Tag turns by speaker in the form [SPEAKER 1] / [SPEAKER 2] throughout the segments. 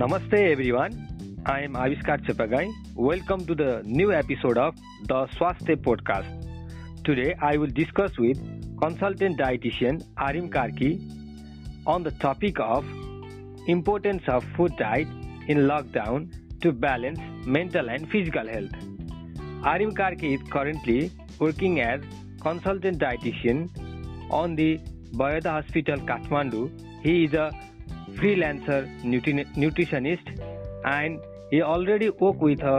[SPEAKER 1] Namaste everyone. I am Aviskar Chepagai. Welcome to the new episode of the Swasthya podcast. Today I will discuss with consultant dietitian Arim Karki on the topic of importance of food diet in lockdown to balance mental and physical health. Arim Karki is currently working as consultant dietitian on the Bayada Hospital Kathmandu. He is a freelancer nutri- nutritionist and he already worked with a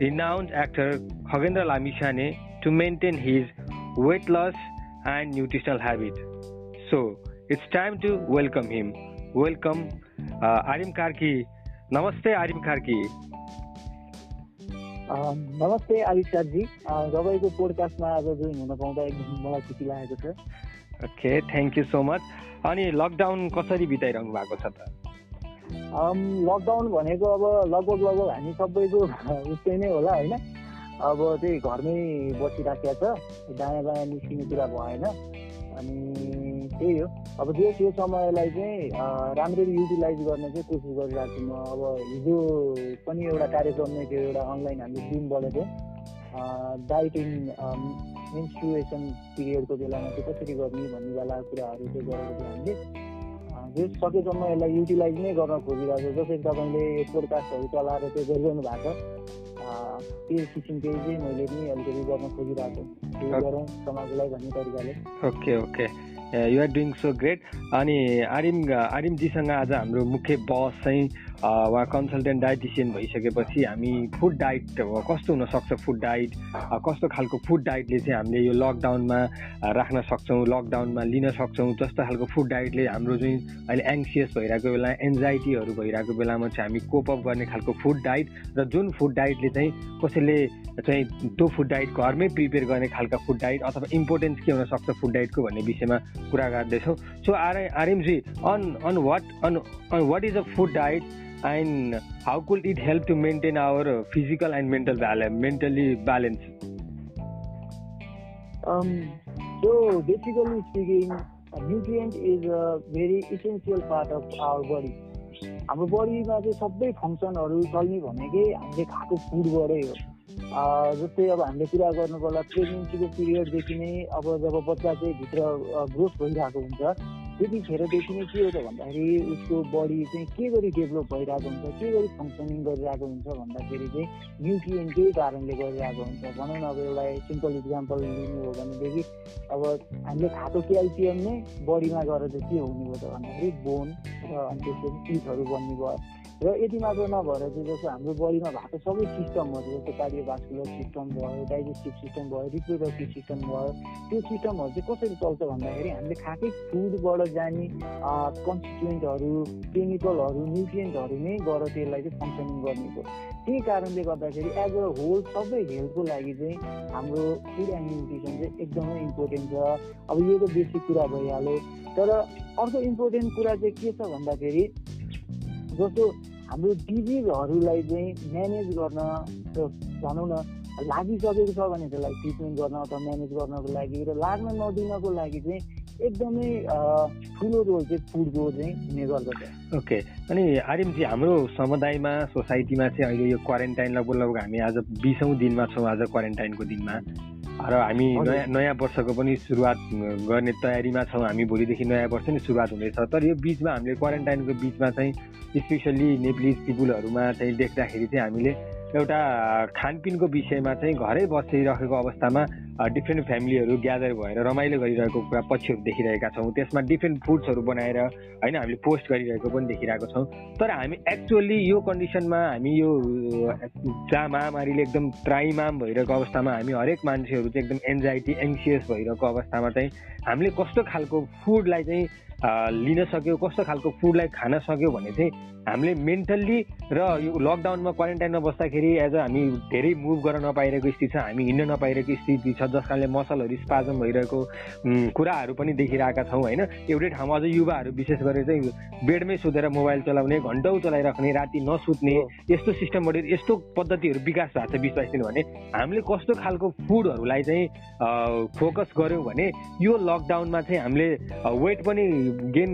[SPEAKER 1] renowned actor Khagendra Lamishane to maintain his weight loss and nutritional habits. So it's time to welcome him. Welcome uh, Arim Karki. Namaste Arim Karki.
[SPEAKER 2] नमस्ते आविष्कारजी तपाईँको पोडकास्टमा आज join हुन पाउँदा एकदम मलाई खुसी लागेको छ
[SPEAKER 1] okay thank you so much अनि लकडाउन कसरी बिताइरहनु भएको छ त?
[SPEAKER 2] लकडाउन भनेको अब लगभग लगभग हामी सबैको उस्तै नै होला होइन? अब त्यही घरमै बसिराखेको छ दायाँ बायाँ निस्किने कुरा भएन। अनि त्यही हो। अब जे त्यो समयलाई चाहिँ राम्ररी युटिलाइज गर्ने चाहिँ कोसिस गरिरहेको छु म। अब हिजो पनि एउटा कार्यक्रम नै थियो एउटा अनलाइन हामीले टिमबाट चाहिँ डाइटिङ मेन्स्ट्रुएसन पिरियडको बेलामा चाहिँ कसरी गर्ने भन्ने वाला कुराहरू चाहिँ गरेको थियो हामीले जे सकेसम्म यसलाई युटिलाइज नै गर्न खोजिरहेको छ जसरी तपाईँले पोडकास्टहरू चलाएर चाहिँ गरिरहनु भएको छ त्यो किसिमकै चाहिँ मैले नि अलिकति गर्न खोजिरहेको त्यो गरौँ समाजलाई भन्ने तरिकाले
[SPEAKER 1] okay okay you're doing so great अनि आरिम आरिमजीसँग आज हाम्रो मुख्य बस चाहिँ उहाँ कन्सल्टेन्ट डाइटिसियन भइसकेपछि हामी फुड डाइट कस्तो हुनसक्छ फुड डाइट कस्तो खालको फुड डाइटले चाहिँ हामीले यो लकडाउनमा राख्न सक्छौँ लकडाउनमा लिन सक्छौँ? जस्तो खालको फुड डाइटले हाम्रो चाहिँ अहिले एङ्सियस भइरहेको बेला एन्जाइटीहरू भइरहेको बेलामा चाहिँ हामी कोपअप गर्ने खालको फुड डाइट र जुन फुड डाइटले चाहिँ कसैले चाहिँ त्यो फुड डाइट घरमै प्रिपेयर गर्ने खालका फुड डाइट अथवा इम्पोर्टेन्स के हुनसक्छ फुड डाइटको भन्ने विषयमा कुरा गर्दैछौँ। सो आर RMG on on what on what is a food diet and how could it help to maintain our physical and mental balance mentally balance
[SPEAKER 2] um so basically speaking is a very essential part of our body हाम्रो बडीमा चाहिँ सबै फङ्सनहरू चल्ने भनेकै हामीले खाएको फुडबाटै हो जस्तै अब हामीले कुरा गर्नु पर्दा प्रेग्नेन्सीको पिरियडदेखि नै अब जब बच्चा चाहिँ भित्र ग्रोथ भइरहेको हुन्छ त्यतिखेरदेखि नै के हो त भन्दाखेरि उसको बडी चाहिँ के गरी डेभलप भइरहेको हुन्छ के गरी फङ्सनिङ गरिरहेको हुन्छ भन्दाखेरि चाहिँ न्युट्रिएन्टकै कारणले गरिरहेको हुन्छ। भनौँ न अब एउटा सिम्पल इक्जाम्पल लिनु हो भनेदेखि अब हामीले खाएको क्याल्सियम नै बडीमा गएर चाहिँ के हुने भयो त भन्दाखेरि बोन र अनि त्यसपछि पिठहरू बन्ने भयो। र यति मात्र नभएर चाहिँ जस्तो हाम्रो बडीमा भएको सबै सिस्टमहरू जस्तो कार्डियोभास्कुलर सिस्टम भयो डाइजेस्टिभ सिस्टम भयो रिप्रोडक्टिभ सिस्टम भयो त्यो सिस्टमहरू चाहिँ कसरी चल्छ भन्दाखेरि हामीले खाएकै फुडबाट जाने कन्स्टिट्युन्टहरू केमिकलहरू न्युट्रियन्टहरू नै गएर त्यसलाई चाहिँ फङ्सनिङ गर्ने हो। त्यही कारणले गर्दाखेरि एज अ होल सबै हेल्थको लागि चाहिँ हाम्रो फुड एन्ड न्युट्रिसन चाहिँ एकदमै इम्पोर्टेन्ट छ। अब यो त बेसिक कुरा भइहाल्यो। तर अर्को इम्पोर्टेन्ट कुरा चाहिँ के छ भन्दाखेरि जस्तो हाम्रो डिजिजहरूलाई चाहिँ म्यानेज गर्न भनौँ न लागिसकेको छ भने त्यसलाई ट्रिटमेन्ट गर्न अथवा म्यानेज गर्नको लागि र लाग्न नदिनको लागि चाहिँ एकदमै ठुलो रोल चाहिँ फुडको चाहिँ हुने गर्दछ।
[SPEAKER 1] ओके। अनि आर्यमजी हाम्रो समुदायमा सोसाइटीमा चाहिँ अहिले यो क्वारेन्टाइन लगभग लगभग हामी आज बिसौँ दिनमा छौँ आज क्वारेन्टाइनको दिनमा। र हामी नयाँ नयाँ वर्षको पनि सुरुवात गर्ने तयारीमा छौँ। हामी भोलिदेखि नयाँ वर्ष नै सुरुवात हुँदैछ तर यो बिचमा हामीले क्वारेन्टाइनको बिचमा चाहिँ स्पेसल्ली नेप्लिज पिपुलहरूमा चाहिँ देख्दाखेरि चाहिँ हामीले एउटा खानपिनको विषयमा चाहिँ घरै बसिरहेको अवस्थामा डिफ्रेन्ट फ्यामिलीहरू ग्यादर भएर रमाइलो गरिरहेको कुरा पक्षहरू देखिरहेका छौँ। त्यसमा डिफ्रेन्ट फुड्सहरू बनाएर होइन हामीले पोस्ट गरिरहेको पनि देखिरहेको छौँ। तर हामी एक्चुअली यो कन्डिसनमा हामी यो जहाँ महामारीले एकदम त्राइमाम भइरहेको अवस्थामा हामी हरेक मान्छेहरू चाहिँ एकदम एन्जाइटी एङ्सियस भइरहेको अवस्थामा चाहिँ हामीले कस्तो खालको फुडलाई चाहिँ लिन सक्यो कस्तो खालको फुडलाई खान सक्यो भने चाहिँ हामीले मेन्टल्ली र यो लकडाउनमा क्वारेन्टाइनमा बस्दाखेरि एज अ हामी धेरै मुभ गर्न नपाइरहेको स्थिति छ हामी हिँड्न नपाइरहेको स्थिति छ जस कारणले मसलहरू स्पाजम भइरहेको कुराहरू पनि देखिरहेका छौँ होइन? एउटै ठाउँमा अझ युवाहरू विशेष गरेर चाहिँ बेडमै सुतेर मोबाइल चलाउने घन्टौँ चलाइराख्ने राति नसुत्ने यस्तो सिस्टमबाट यस्तो पद्धतिहरू विकास भएको छ बिस बाइस दिन भने हामीले कस्तो खालको फुडहरूलाई चाहिँ फोकस गऱ्यौँ भने यो लकडाउनमा चाहिँ हामीले वेट पनि गेन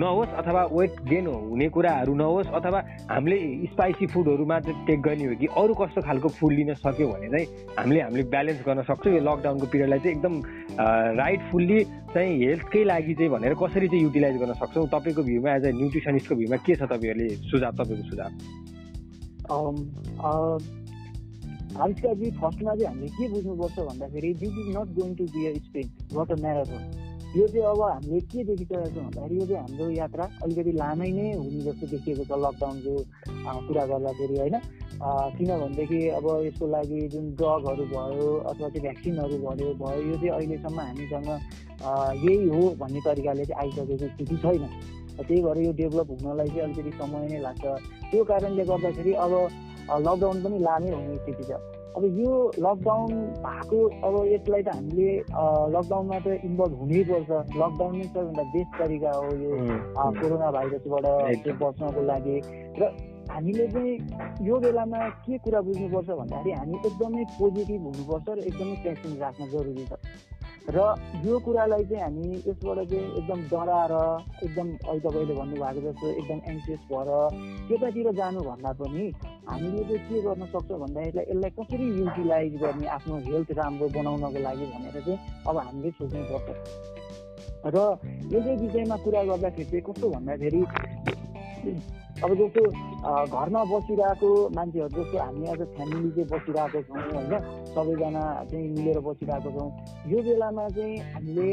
[SPEAKER 1] नहोस् अथवा वेट गेन हुने कुराहरू नहोस् अथवा हामीले स्पाइसी फुडहरूमा टेक गर्ने हो कि अरू कस्तो खालको फुड लिन सक्यो भने चाहिँ हामीले हामीले ब्यालेन्स गर्न सक्छौँ। यो लकडाउनको पिरियडलाई चाहिँ एकदम राइटफुल्ली चाहिँ हेल्थकै लागि चाहिँ भनेर कसरी चाहिँ युटिलाइज गर्न सक्छौँ? तपाईँको भ्यूमा एज अ न्युट्रिसनिस्टको भ्यूमा के छ तपाईँहरूले सुझाव तपाईँको सुझाव?
[SPEAKER 2] आविष्कारजी फर्स्टमा चाहिँ हामीले के बुझ्नुपर्छ भन्दाखेरि this is not going to be a sprint not a marathon यो चाहिँ अब हामीले के देखिसकेको छौँ भन्दाखेरि यो चाहिँ हाम्रो यात्रा अलिकति लामै नै हुने जस्तो देखिएको छ लकडाउनको कुरा गर्दाखेरि होइन? किनभनेदेखि अब यसको लागि जुन ड्रगहरू भयो अथवा चाहिँ भ्याक्सिनहरू भयो भयो यो चाहिँ अहिलेसम्म हामीसँग यही हो भन्ने तरिकाले चाहिँ आइसकेको स्थिति छैन। त्यही भएर यो डेभलप हुनलाई चाहिँ अलिकति समय नै लाग्छ। त्यो कारणले गर्दाखेरि अब लकडाउन पनि लामै हुने स्थिति छ। अब यो लकडाउन भएको अब यसलाई त हामीले लकडाउनमा त इन्भल्भ हुनैपर्छ लकडाउन नै सबैभन्दा बेस्ट तरिका हो यो कोरोना भाइरसबाट बच्नको लागि। र हामीले चाहिँ यो बेलामा के कुरा बुझ्नुपर्छ भन्दाखेरि हामी एकदमै पोजिटिभ हुनुपर्छ र एकदमै पेसेन्स राख्न जरुरी छ। र यो कुरालाई चाहिँ हामी यसबाट चाहिँ एकदम डराएर एकदम अहिले तपाईँले भन्नुभएको जस्तो एकदम एन्सियस भएर त्यतातिर जानुभन्दा पनि हामीले चाहिँ के गर्न सक्छौँ भन्दाखेरि यसलाई कसरी युटिलाइज गर्ने आफ्नो हेल्थ राम्रो बनाउनको लागि भनेर चाहिँ अब हामीले सोच्नुपर्छ र यसै विषयमा कुरा गर्दाखेरि चाहिँ कस्तो भन्दाखेरि अब जस्तो घरमा बसिरहेको मान्छेहरू जस्तो हामी आज फ्यामिली चाहिँ बसिरहेको छौँ होइन? सबैजना चाहिँ मिलेर बसिरहेको छौँ। यो बेलामा चाहिँ हामीले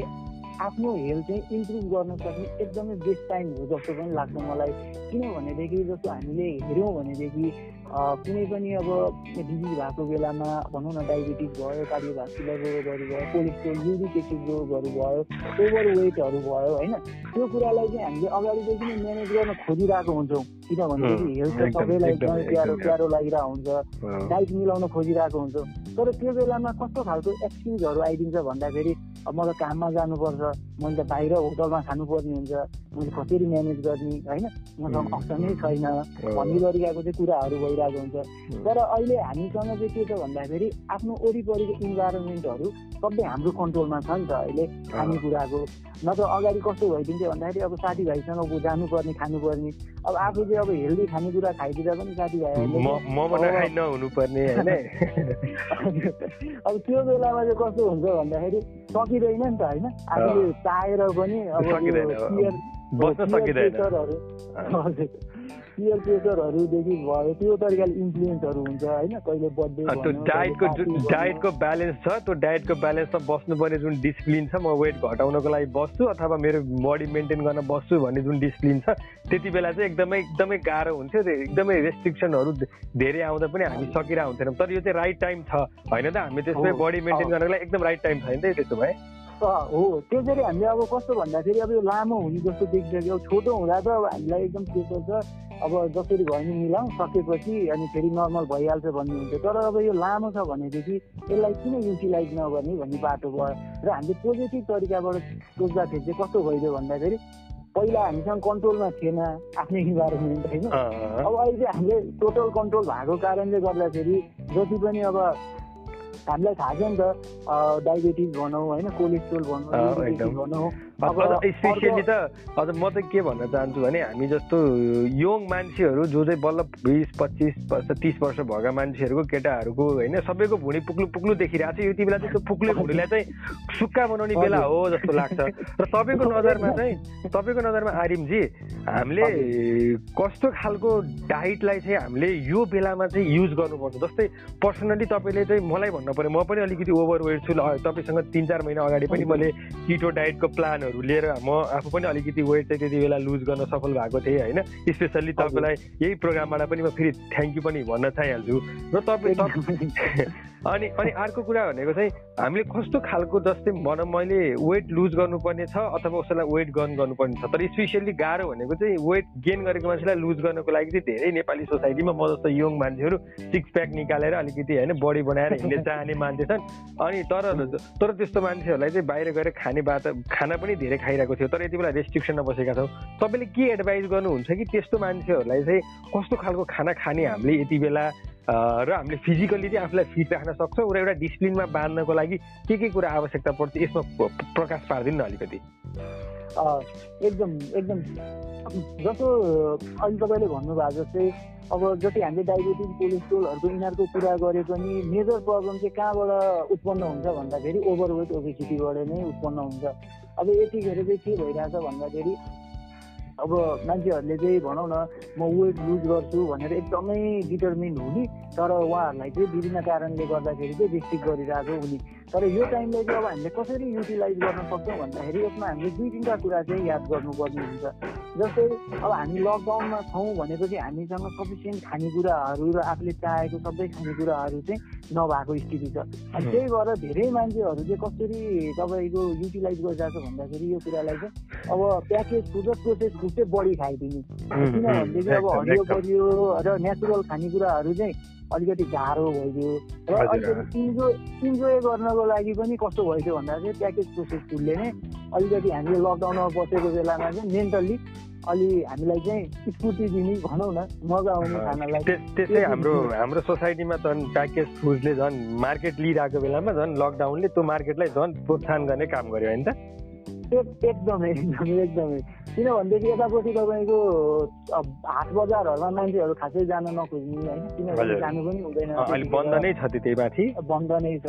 [SPEAKER 2] आफ्नो हेल्थ चाहिँ इम्प्रुभ गर्न सक्ने एकदमै बेस्ट टाइम हो जस्तो पनि लाग्छ मलाई। किनभनेदेखि जस्तो हामीले हेऱ्यौँ भनेदेखि कुनै पनि अब डिजिज भएको बेलामा भनौँ न डायबिटिज भयो कार्डियोभास्कुलर रोगहरू भयो कोलेस्ट्रोल युरिक एसिड रोगहरू भयो ओभर वेटहरू भयो होइन? त्यो कुरालाई चाहिँ हामीले अगाडिदेखि नै म्यानेज गर्न खोजिरहेको हुन्छौँ। किनभनेदेखि हेल्थ सबैलाई एकदमै प्यारो प्यारो लागिरहेको हुन्छ। डाइट मिलाउन खोजिरहेको हुन्छ। तर त्यो बेलामा कस्तो खालको एक्सक्युजहरू आइदिन्छ भन्दाखेरि अब म त काममा जानुपर्छ मैले त बाहिर होटलमा खानुपर्ने हुन्छ मैले कसरी म्यानेज गर्ने होइन? मसँग अप्सनै छैन भन्ने गरिरहेको चाहिँ कुराहरू भइरहेको हुन्छ। तर अहिले हामीसँग चाहिँ के छ भन्दाखेरि आफ्नो वरिपरिको इन्भाइरोमेन्टहरू सबै हाम्रो कन्ट्रोलमा छ नि त अहिले खानेकुराको। नत्र अगाडि कस्तो भइदिन्थ्यो भन्दाखेरि अब साथीभाइसँग जानुपर्ने खानुपर्ने। अब आफू चाहिँ अब हेल्दी खानेकुरा खाइदिँदा पनि
[SPEAKER 1] साथीभाइहरूले
[SPEAKER 2] अब त्यो बेलामा चाहिँ कस्तो हुन्छ भन्दाखेरि सकिँदैन नि त होइन। आफूले चाहेर पनि अब पियर प्रेसरहरूदेखि भयो त्यो तरिकाले इन्फ्लुएन्सहरू हुन्छ होइन? कहिले बर्थडे
[SPEAKER 1] डायटको डायटको ब्यालेन्स छ त्यो डायटको ब्यालेन्समा बस्नुपर्ने जुन डिसिप्लिन छ म वेट घटाउनको लागि बस्छु अथवा मेरो बडी मेन्टेन गर्न बस्छु भन्ने जुन डिसिप्लिन छ त्यति बेला चाहिँ एकदमै एकदमै गाह्रो हुन्थ्यो एकदमै रेस्ट्रिक्सनहरू धेरै आउँदा पनि हामी सकिरहेको हुन्थेनौँ। तर यो चाहिँ राइट टाइम छ होइन त? हामी त्यसमै बडी मेन्टेन गर्नको लागि एकदम राइट टाइम छ नि त? त्यसो भए?
[SPEAKER 2] हो त्यो चाहिँ हामीले अब कस्तो भन्दाखेरि अब यो लामो हुने जस्तो देखिसक्यो छोटो हुँदा त अब हामीलाई एकदम प्रेसर छ अब जसरी भयो भने मिलाउँ सकेपछि अनि फेरि नर्मल भइहाल्छ भन्ने हुन्छ तर अब यो लामो छ भनेदेखि यसलाई किन युटिलाइज नगर्ने भन्ने बाटो भयो र हामीले पोजिटिभ तरिकाबाट सोच्दाखेरि चाहिँ कस्तो भइदियो भन्दाखेरि पहिला हामीसँग कन्ट्रोलमा थिएन आफ्नै इन्भाइरोमेन्ट होइन अब अहिले चाहिँ हामीले टोटल कन्ट्रोल भएको कारणले गर्दाखेरि जति पनि अब हामीलाई थाहा छ नि त डायबिटिज भनौँ होइन कोलेस्ट्रोल भनौँ भनौँ
[SPEAKER 1] अब स्पेसियली त। अझ म त के भन्न चाहन्छु भने हामी जस्तो यङ मान्छेहरू जो चाहिँ बल्ल बिस पच्चिस वर्ष तिस वर्ष भएका मान्छेहरूको केटाहरूको होइन सबैको भुँडी पुग्लु पुग्लु देखिरहेको छ। यति बेला चाहिँ त्यो पुग्लु भुँडीलाई चाहिँ सुक्खा बनाउने बेला हो जस्तो लाग्छ। र तपाईँको नजरमा चाहिँ तपाईँको नजरमा आरिमजी हामीले कस्तो खालको डाइटलाई चाहिँ हामीले यो बेलामा चाहिँ युज गर्नुपर्छ? जस्तै पर्सनली तपाईँले चाहिँ मलाई भन्नु पऱ्यो म पनि अलिकति ओभरवेट छु। तपाईँसँग तिन चार महिना अगाडि पनि मैले किटो डाइटको प्लान प्लानहरू लिएर म आफू पनि अलिकति वेट चाहिँ त्यति बेला लुज गर्न सफल भएको थिएँ होइन? स्पेसल्ली तपाईँलाई यही प्रोग्रामबाट पनि म फेरि थ्याङ्क यू पनि भन्न चाहिहाल्छु र तपाईँ अनि अनि अर्को कुरा भनेको चाहिँ हामीले कस्तो खालको जस्तै भनौँ मैले वेट लुज गर्नुपर्ने छ अथवा उसैलाई वेट गन गर्नुपर्ने छ? तर स्पेसियल्ली गाह्रो भनेको चाहिँ वेट गेन गरेको मान्छेलाई लुज गर्नको लागि चाहिँ धेरै नेपाली सोसाइटीमा म जस्तो यङ मान्छेहरू सिक्स प्याक निकालेर अलिकति होइन बडी बनाएर हिँड्ने चाहने मान्छे छन्। अनि तर तर त्यस्तो मान्छेहरूलाई चाहिँ बाहिर गएर खाने बात खाना पनि धेरै खाइरहेको थियो। तर यति बेला रेस्ट्रिक्सनमा बसेका छौँ। तपाईँले के एडभाइस गर्नुहुन्छ कि त्यस्तो मान्छेहरूलाई चाहिँ कस्तो खालको खाना खाने हामीले यति बेला र हामीले फिजिकल्ली चाहिँ आफूलाई फिट राख्न सक्छौँ र एउटा डिसिप्लिनमा बाँध्नको लागि के के कुरा आवश्यकता पर्छ यसमा प्रकाश पारिदिनु न अलिकति
[SPEAKER 2] एकदम एकदम। जस्तो अहिले तपाईँले भन्नुभएको जस्तै अब जति हामीले डायबिटिज कोलेस्ट्रोलहरूको यिनीहरूको कुरा गरे पनि मेजर प्रब्लम चाहिँ कहाँबाट उत्पन्न हुन्छ भन्दाखेरि ओभरवेट ओबेसिटीबाट नै उत्पन्न हुन्छ। अब यतिखेर चाहिँ के भइरहेछ भन्दाखेरि अब मान्छेहरूले चाहिँ भनौँ न म वेट लुज गर्छु भनेर एकदमै डिटर्मिन हुने तर उहाँहरूलाई चाहिँ विभिन्न कारणले गर्दाखेरि चाहिँ रिस्ट्रिक्ट गरिरहेको हुने। तर यो टाइमलाई चाहिँ अब हामीले कसरी युटिलाइज गर्न सक्छौँ भन्दाखेरि यसमा हामीले दुई तिनवटा कुरा चाहिँ याद गर्नुपर्ने हुन्छ। जस्तै अब हामी लकडाउनमा छौँ भनेपछि हामीसँग सफिसियन्ट खानेकुराहरू र आफूले चाहेको सबै खानेकुराहरू चाहिँ नभएको स्थिति छ। अनि त्यही भएर धेरै मान्छेहरू चाहिँ कसरी तपाईँको युटिलाइज गरिरहेको छ भन्दाखेरि यो कुरालाई चाहिँ अब प्याकेज फुड र प्रोसेस फुड चाहिँ बढी खाइदिने। किनभनेदेखि अब हरियो परियो र नेचुरल खानेकुराहरू चाहिँ अलिकति गाह्रो भइदियो। र अलिकति इन्जोय इन्जोय गर्नको लागि पनि कस्तो भइदियो भन्दा चाहिँ प्याकेज प्रोसेस फुडले नै अलिकति हामीले लकडाउनमा बसेको बेलामा चाहिँ मेन्टल्ली अलि हामीलाई चाहिँ स्फूर्ति दिने भनौँ न मजा आउने खानालाई
[SPEAKER 1] त्यसै हाम्रो हाम्रो सोसाइटीमा झन् प्याकेज फुडले झन् मार्केट लिइरहेको बेलामा झन् लकडाउनले त्यो मार्केटलाई झन् प्रोत्साहन गर्ने काम गर्यो होइन त?
[SPEAKER 2] एकदमै एकदमै एकदमै। किनभनेदेखि यतापट्टि तपाईँको हाट बजारहरूमा मान्छेहरू खासै जान नखोज्ने होइन किनभने जानु पनि हुँदैन।
[SPEAKER 1] बन्द नै छ त्यही माथि।
[SPEAKER 2] बन्द नै छ।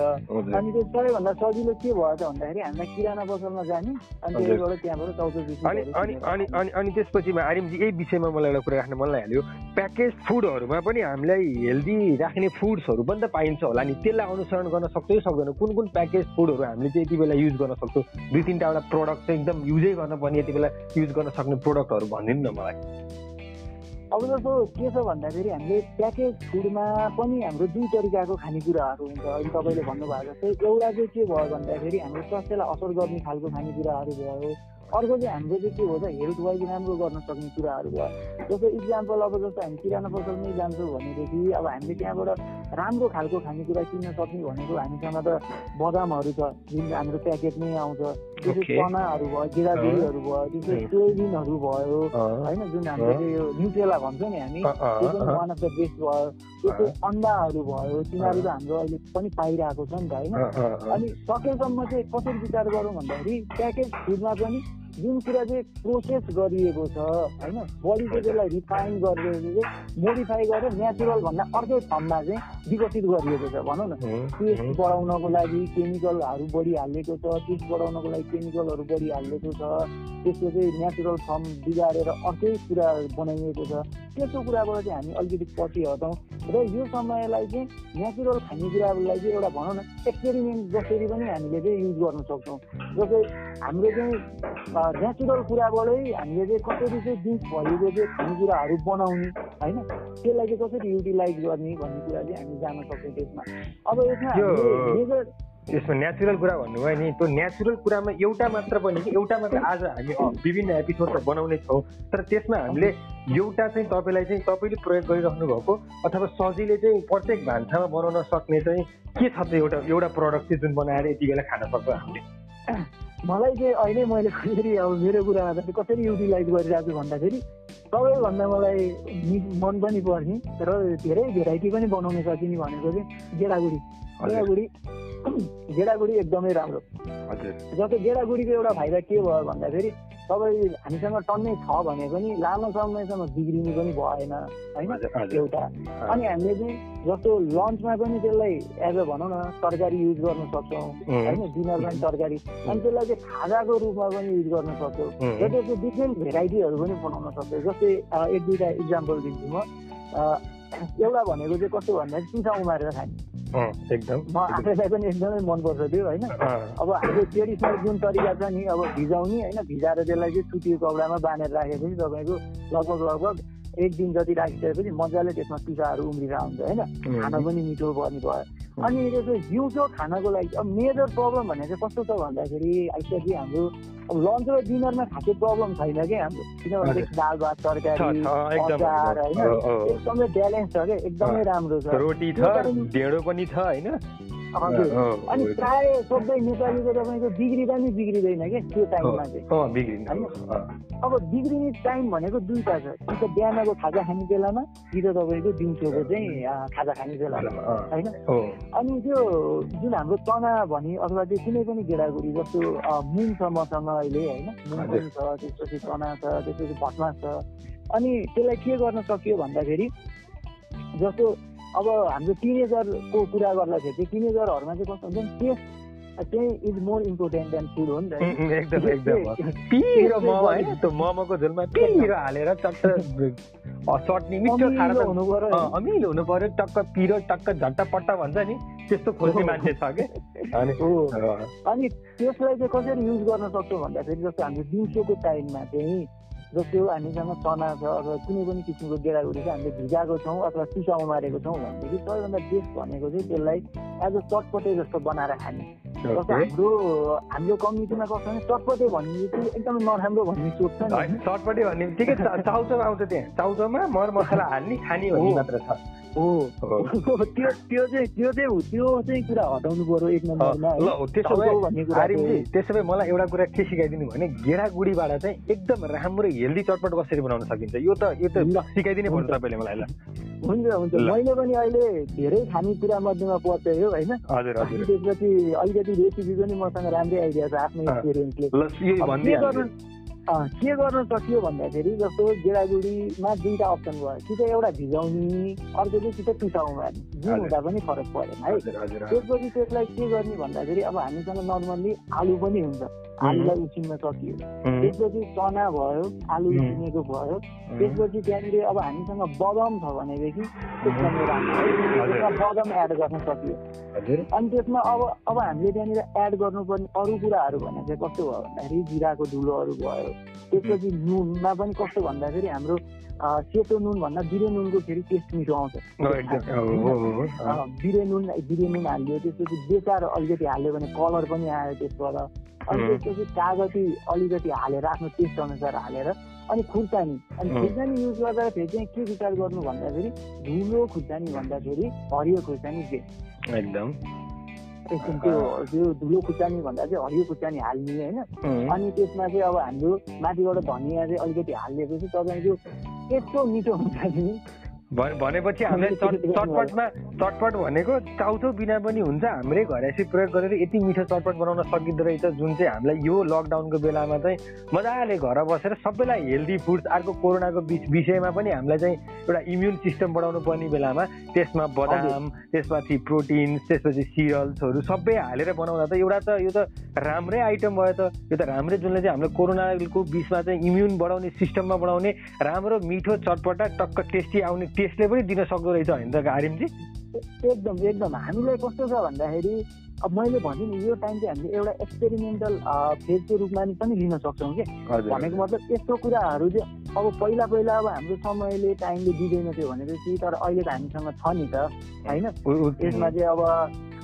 [SPEAKER 2] अनि त्यो सबैभन्दा सजिलो के भयो त भन्दाखेरि हामीलाई किराना पसलमा जाने अनि त्यहीबाट त्यहाँबाट चौध
[SPEAKER 1] अनि त्यसपछि आर्यमजी यही विषयमा मलाई एउटा कुरा राख्न मन लागिहाल्यो प्याकेज फुडहरूमा पनि हामीलाई हेल्दी राख्ने फुड्सहरू पनि त पाइन्छ होला नि। त्यसलाई अनुसरण गर्न सक्छ सक्दैन। कुन कुन प्याकेज फुडहरू हामीले चाहिँ यति बेला युज गर्न सक्छौँ? दुई तिनवटा प्रडक्ट चाहिँ एकदम युजै गर्नुपर्ने यति बेला युज गर्न सक्ने प्रोडक्टहरू भनिदिनु न मलाई।
[SPEAKER 2] अब जस्तो के छ भन्दाखेरि हामीले प्याकेज फुडमा पनि हाम्रो दुई तरिकाको खानेकुराहरू हुन्छ। अहिले तपाईँले भन्नुभएको जस्तै एउटा चाहिँ के भयो भन्दाखेरि हाम्रो स्वास्थ्यलाई असर गर्ने खालको खानेकुराहरू भयो। अर्को चाहिँ हाम्रो चाहिँ के हो त हेल्थ वाइज राम्रो गर्न सक्ने कुराहरू भयो। जस्तो इक्जाम्पल अब जस्तो हामी किराना पसलमै जान्छौँ भनेदेखि अब हामीले त्यहाँबाट राम्रो खालको खानेकुरा किन्न सक्ने भनेको हामीसँग त बदामहरू छ जुन हाम्रो प्याकेटमै आउँछ। चनाहरू भयो जिराजुरीहरू भयो त्यसै सोयाबिनहरू भयो होइन जुन हामीले यो न्युट्रेला भन्छ नि हामी त्यो पनि वान अफ द बेस्ट भयो। त्यसै अन्डाहरू भयो तिनीहरू त हाम्रो अहिले पनि पाइरहेको छ नि त होइन? अनि सकेसम्म चाहिँ कसरी विचार गरौँ भन्दाखेरि प्याकेज फुडमा पनि जुन कुरा चाहिँ प्रोसेस गरिएको छ होइन? बडीको त्यसलाई रिफाइन गरेर चाहिँ मोडिफाई गरेर नेचुरल भन्दा अर्कै फर्ममा चाहिँ विकसित गरिएको छ भनौँ न। टेस्ट बढाउनको लागि केमिकलहरू बढी हालिएको छ टेस्ट बढाउनको लागि केमिकलहरू बढी हालिएको छ त्यसको चाहिँ नेचुरल फर्म बिगारेर अर्कै कुरा बनाइएको छ। त्यस्तो कुराबाट चाहिँ हामी अलिकति पछि हटाउँ र यो समयलाई चाहिँ नेचुरल खानेकुरालाई चाहिँ एउटा भनौँ न एक्सपेरिमेन्ट जसरी पनि हामीले चाहिँ युज गर्न सक्छौँ। जस्तै हाम्रो चाहिँ नेचुरल कुराबाटै हामीले चाहिँ कसरी चाहिँ भएको चाहिँ खानेकुराहरू बनाउने होइन? त्यसलाई चाहिँ कसरी युटिलाइज गर्ने भन्ने कुरा चाहिँ हामी जान सक्छौँ त्यसमा। अब यसमा
[SPEAKER 1] त्यसमा नेचुरल कुरा भन्नुभयो नि त्यो नेचुरल कुरामा एउटा मात्र पनि कि एउटा मात्र आज हामी विभिन्न एपिसोड त बनाउने छौँ तर त्यसमा हामीले एउटा चाहिँ तपाईँलाई चाहिँ तपाईँले प्रयोग गरिराख्नु भएको अथवा सजिलै चाहिँ प्रत्येक भान्सामा बनाउन सक्ने चाहिँ के छ त एउटा एउटा प्रडक्ट चाहिँ जुन बनाएर यति बेला खान सक्छ हामीले?
[SPEAKER 2] मलाई चाहिँ अहिले मैले कसरी अब मेरो कुरामा चाहिँ कसरी युटिलाइज गरिरहेको छु भन्दाखेरि सबैभन्दा मलाई मन पनि पर्ने र धेरै भेराइटी पनि बनाउन सकिने भनेको चाहिँ गेडागुडी। गेडागुडी गेडागुडी एकदमै राम्रो। जस्तो गेडागुडीको एउटा फाइदा के भयो भन्दाखेरि तपाईँ हामीसँग टन्नै छ भने पनि लामो समयसम्म बिग्रिने पनि भएन होइन? एउटा। अनि हामीले चाहिँ जस्तो लन्चमा पनि त्यसलाई एज अ भनौँ न तरकारी युज गर्न सक्छौँ होइन? डिनरमा पनि तरकारी। अनि त्यसलाई चाहिँ खाजाको रूपमा पनि युज गर्न सक्छौँ। र त्यसको डिफ्रेन्ट भेराइटीहरू पनि बनाउन सक्छौँ। जस्तै एक दुईवटा इक्जाम्पल दिन्छु म। एउटा भनेको चाहिँ कस्तो भन्दाखेरि चिसा उमारेर खाने।
[SPEAKER 1] एकदम
[SPEAKER 2] म आफैलाई पनि एकदमै मनपर्छ त्यो होइन? अब हाम्रो ट्रेडिसनल जुन तरिका छ नि अब भिजाउने होइन? भिजाएर त्यसलाई चाहिँ सुतीको कपडामा बाँधेर राखेपछि तपाईँको लगभग लगभग एक दिन जति राखिसकेपछि मजाले त्यसमा पिसाहरू उम्रिएर हुन्छ होइन खाना पनि मिठो पर्ने भयो। अनि त्यो चाहिँ दिउँसो खानको लागि अब मेजर प्रब्लम भन्ने चाहिँ कस्तो छ भन्दाखेरि आइसकेपछि हाम्रो अब लन्च र डिनरमा खाएको प्रब्लम छैन क्या हाम्रो? किनभने दाल भात तरकारी अचार होइन? एकदमै ब्यालेन्स छ क्या एकदमै राम्रो छ।
[SPEAKER 1] रोटी छ ढेँडो पनि छ होइन?
[SPEAKER 2] हजुर अनि प्राय सबै नेपालीको तपाईँको बिग्रिँदा नि बिग्रिँदैन क्या त्यो टाइममा
[SPEAKER 1] चाहिँ
[SPEAKER 2] अब बिग्रिने टाइम भनेको दुईवटा छ। कि त बिहानको खाजा खाने बेलामा कि त तपाईँको दिउँसोको चाहिँ खाजा खाने बेलामा। होइन? अनि त्यो जुन हाम्रो तना भने अथवा त्यो कुनै पनि गेडागुडी जस्तो मुङ छ मसँग अहिले होइन? मुङ पनि छ त्यसपछि तना छ त्यसपछि भटमास छ। अनि त्यसलाई के गर्न सकियो भन्दाखेरि जस्तो अब हाम्रो टिनेजरको कुरा गर्दाखेरि चाहिँ टिनेजरहरूमा चाहिँ कस्तो हुन्छ नि टेस्ट चाहिँ is more important than food हो नि त
[SPEAKER 1] एकदम एकदम। पिरो मोमो है त्यो मोमोको झोलमा पिरो हालेर चट्ट चटनी मिठो खाएर हुनु पर्यो। अमिलो हुनु पर्यो टक्क पिरो टक्क झट्ट पट्टा भन्छ नि त्यस्तो खोज्ने मान्छे छ कि?
[SPEAKER 2] अनि त्यसलाई चाहिँ कसरी युज गर्न सक्छौँ भन्दाखेरि जस्तो हाम्रो दिउँसोको टाइममा चाहिँ जस्तो हामीसँग चना छ अथवा कुनै पनि किसिमको गेडागुडी चाहिँ हामीले भिजाएको छौँ अथवा चिसा उमारेको छौँ भनेदेखि सबैभन्दा बेस्ट भनेको चाहिँ त्यसलाई एज अ चटपटे जस्तो बनाएर खाने। जस्तो हाम्रो हाम्रो कम्युनिटीमा कस्तो भने चटपटे भन्ने चाहिँ एकदमै नराम्रो भन्ने सोच छ
[SPEAKER 1] नि। चटपटे भन्ने। ठिकै चाउचाउ आउँछ त्यहाँ। चाउचाउमा मर मसला हाल्ने खाने भन्ने मात्र छ।
[SPEAKER 2] हो त्यो त्यो चाहिँ त्यो चाहिँ त्यो चाहिँ कुरा हटाउनु पर्यो। एक नम्बरमा
[SPEAKER 1] त्यसो भए त्यसो भए मलाई एउटा कुरा के सिकाइदिनु भने गेडागुडीबाट चाहिँ एकदम राम्रो हेल्दी चटपट कसरी बनाउन सकिन्छ? यो त यो त सिकाइदिनै पर्छ तपाईँले मलाई ल।
[SPEAKER 2] हुन्छ हुन्छ। मैले पनि अहिले धेरै खानेकुरा मध्येमा पर्छ हो होइन? त्यसपछि अलिकति रेसिपी पनि मसँग राम्रै आइडिया छ आफ्नो एक्सपिरियन्सले के गर्न सकियो भन्दाखेरि जस्तो गेडागुडीमा दुईवटा अप्सन भयो। कि त एउटा भिजाउने अर्को चाहिँ कि त टुसाउ मार्ने जुन हुँदा पनि फरक परेन है। त्यसपछि त्यसलाई के गर्ने भन्दाखेरि अब हामीसँग नर्मल्ली आलु पनि हुन्छ। आलुलाई उसिन्न सकियो। त्यसपछि चना भयो आलु उसिनेको भयो। त्यसपछि त्यहाँनिर अब हामीसँग बदम छ भनेदेखि त्यसमा राम्रो बदम एड गर्न सकियो। अनि त्यसमा अब अब हामीले त्यहाँनिर एड गर्नुपर्ने अरू कुराहरू भने चाहिँ कस्तो भयो भन्दाखेरि जिराको धुलोहरू भयो। त्यसपछि नुनमा पनि कस्तो भन्दाखेरि हाम्रो सेतो नुन भन्दा बिरे नुनको फेरि टेस्ट मिठो आउँछ। बिरे नुन बिरे नुन हालिदियो त्यसपछि बेचार अलिकति हाल्यो भने कलर पनि आयो त्यसबाट। अनि त्यसपछि कागती अलिकति हालेर आफ्नो टेस्ट अनुसार हालेर अनि खुर्सानी अनि खुर्सानी युज गर्दाखेरि चाहिँ के विचार गर्नु भन्दाखेरि धुलो खुर्सानी भन्दाखेरि हरियो खुर्सानी बेस्ट एकदम। त्यो त्यो धुलो खुर्सानी भन्दा चाहिँ हरियो खुर्सानी हाल्ने होइन। अनि त्यसमा चाहिँ अब हाम्रो माथिबाट धनिया चाहिँ अलिकति हालिदिएपछि तपाईँको यस्तो मिठो हुन्छ नि
[SPEAKER 1] भनेपछि हामीले चटपटमा चटपट भनेको चाउचाउ बिना पनि हुन्छ हाम्रै घरेसी प्रयोग गरेर यति मिठो चटपट बनाउन सकिँदो रहेछ जुन चाहिँ हामीलाई यो लकडाउनको बेलामा चाहिँ मजाले घर बसेर सबैलाई हेल्दी फुड्स अर्को कोरोनाको विषयमा पनि हामीलाई चाहिँ एउटा इम्युन सिस्टम बढाउनु पर्ने बेलामा त्यसमा बदाम त्यसपछि प्रोटिन त्यसपछि सिरियल्सहरू सबै हालेर बनाउँदा त एउटा त यो त राम्रै आइटम भयो त। यो त राम्रै जुनले चाहिँ हामीलाई कोरोनाको बिचमा चाहिँ इम्युन बढाउने सिस्टममा बढाउने राम्रो मिठो चटपटा टक्क टेस्टी आउने टेस्टले पनि दिन सक्दो रहेछ होइन त आर्यमजी
[SPEAKER 2] एकदम एकदम। हामीलाई कस्तो छ भन्दाखेरि अब मैले भने नि यो टाइम चाहिँ हामीले एउटा एक्सपेरिमेन्टल फेजको रूपमा पनि लिन सक्छौँ कि? भनेको मतलब यस्तो कुराहरू चाहिँ अब पहिला पहिला अब हाम्रो समयले टाइमले दिँदैन थियो भनेपछि तर अहिले त हामीसँग छ नि त होइन? यसमा चाहिँ अब